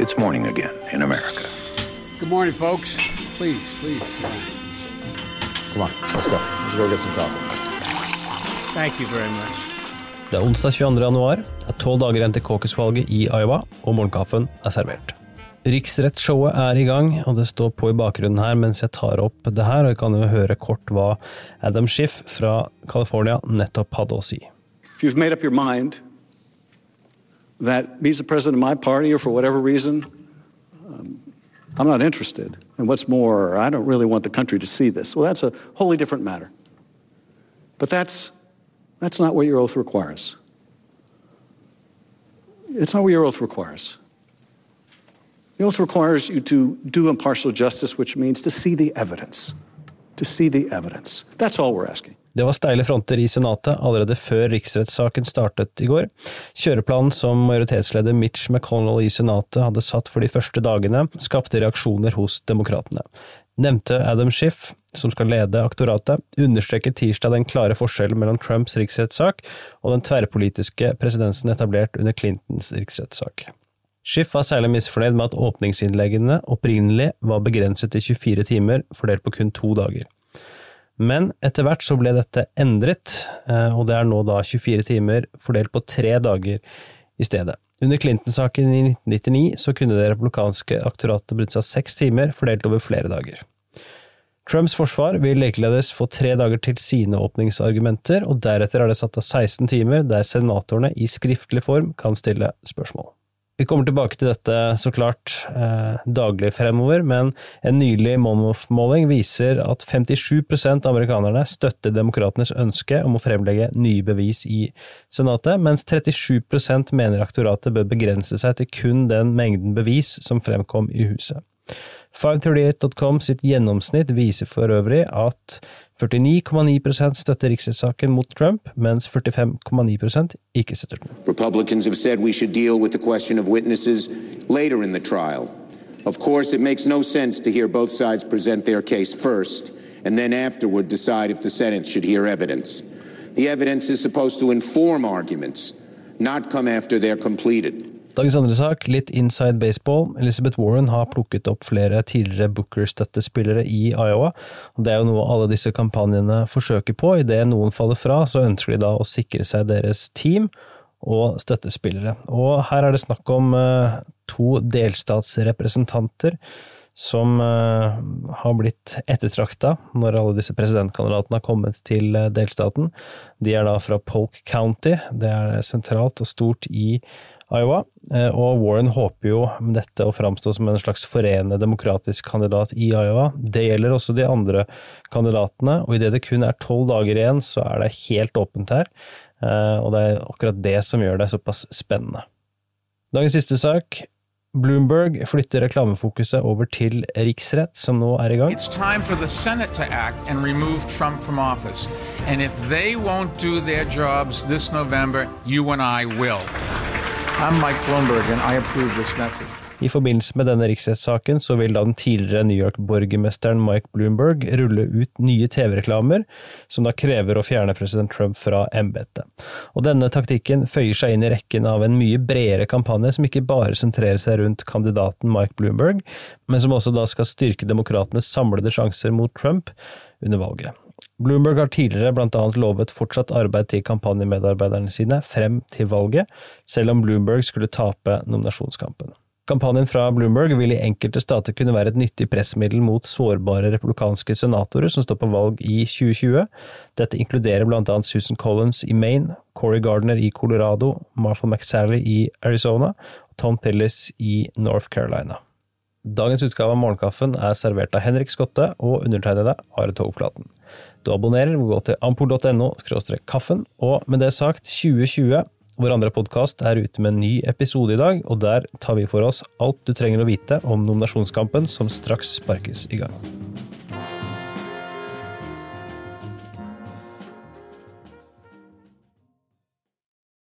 It's morning again in America. Good morning, folks. Please, please. Come on, let's go. Let's go get some coffee. Thank you very much. Det er onsdag 22. januar, det er tolv dager igjen til caucus-valget i Iowa, og morgenkaffen er servert. Riksrettsshowet er i gang, og det står på i bakgrunnen her mens jeg tar opp det her, og jeg kan jo høre kort hva Adam Schiff fra California nettopp hadde å si. If you've made up your mind that he's the president of my party or for whatever reason, um, I'm not interested. And what's more, I don't really want the country to see this. Well, that's a wholly different matter. But that's, that's not what your oath requires. It's not what your oath requires. The oath requires you to do impartial justice, which means to see the evidence. To see the evidence. That's all we're asking. Det var steile fronter i Senatet allerede før riksrettssaken startet i går. Kjøreplanen som majoritetsleder Mitch McConnell i Senatet hadde satt for de første dagene, skapte reaksjoner hos demokratene. Nevnte Adam Schiff, som skal lede aktoratet, understreket tirsdag den klare forskjellen mellom Trumps riksrettssak og den tverrpolitiske presedensen etablert under Clintons riksrettssak. Schiff var særlig misfornøyd med at åpningsinnleggene opprinnelig var begrenset til 24 timer, fordelt på kun to dager. Men etter hvert så ble dette endret, eh, og det er nå da 24 timer fordelt på tre dager i stedet. Under Clinton-saken i 1999 så kunne det republikanske aktoratet benytte seg av seks timer, fordelt over flere dager. Trumps forsvar vil likeledes få tre dager til sine åpningsargumenter, og deretter er det satt av 16 timer der senatorene i skriftlig form kan stille spørsmål. Vi kommer tilbake til dette så klart eh, daglig fremover, men en nylig Monmouth-måling viser at 57% av amerikanerne støtter demokratenes ønske om å fremlegge nye bevis i Senatet, mens 37% mener aktoratet bør begrense seg til kun den mengden bevis som fremkom i huset. 538.com sitt gjennomsnitt viser for øvrig at 49,9 støtter riksrettssaken mot Trump, mens 45,9 ikke støtter den. Republicans have said we should deal with the question of witnesses later in the trial. Of course, it makes no sense to hear both sides present their case first and then afterward decide if the Senate should hear evidence. The evidence is supposed to inform arguments, not come after they're completed. Dagens andre sak, litt inside baseball. Elizabeth Warren har plukket opp flere tidligere Booker-støttespillere i Iowa. og Det er jo noe alle disse kampanjene forsøker på. Idet noen faller fra, så ønsker de da å sikre seg deres team og støttespillere. Og her er det snakk om uh, to delstatsrepresentanter som uh, har blitt ettertrakta når alle disse presidentkandidatene har kommet til uh, delstaten. De er da fra Polk County, det er sentralt og stort i Iowa, eh, og Warren håper jo med dette å framstå som en slags forenende demokratisk kandidat i Iowa. Det gjelder også de andre kandidatene, og idet det kun er tolv dager igjen, så er det helt åpent her. Eh, og det er akkurat det som gjør det såpass spennende. Dagens siste sak. Bloomberg flytter reklamefokuset over til riksrett, som nå er i gang. It's time for the Senate to act and remove Trump from office. And if they won't do their jobs this November, you and I will. I forbindelse med denne riksrettssaken så vil da den tidligere New York-borgermesteren Mike Bloomberg rulle ut nye TV-reklamer, som da krever å fjerne president Trump fra embetet. Og denne taktikken føyer seg inn i rekken av en mye bredere kampanje som ikke bare sentrerer seg rundt kandidaten Mike Bloomberg, men som også da skal styrke demokratenes samlede sjanser mot Trump under valget. Bloomberg har tidligere annet lovet fortsatt arbeid til kampanjemedarbeiderne sine frem til valget, selv om Bloomberg skulle tape nominasjonskampen. Kampanjen fra Bloomberg vil i enkelte stater kunne være et nyttig pressmiddel mot sårbare republikanske senatorer som står på valg i 2020. Dette inkluderer annet Susan Collins i Maine, Corey Gardner i Colorado, Martha McSally i Arizona og Tom Tillis i North Carolina. Dagens utgave av Morgenkaffen er servert av Henrik Skotte og undertegnede Are Togflaten. Du abonnerer, gå til ampol.no kaffen, og med det sagt, 2020, vår andre podkast, er ute med en ny episode i dag, og der tar vi for oss alt du trenger å vite om nominasjonskampen som straks sparkes i gang.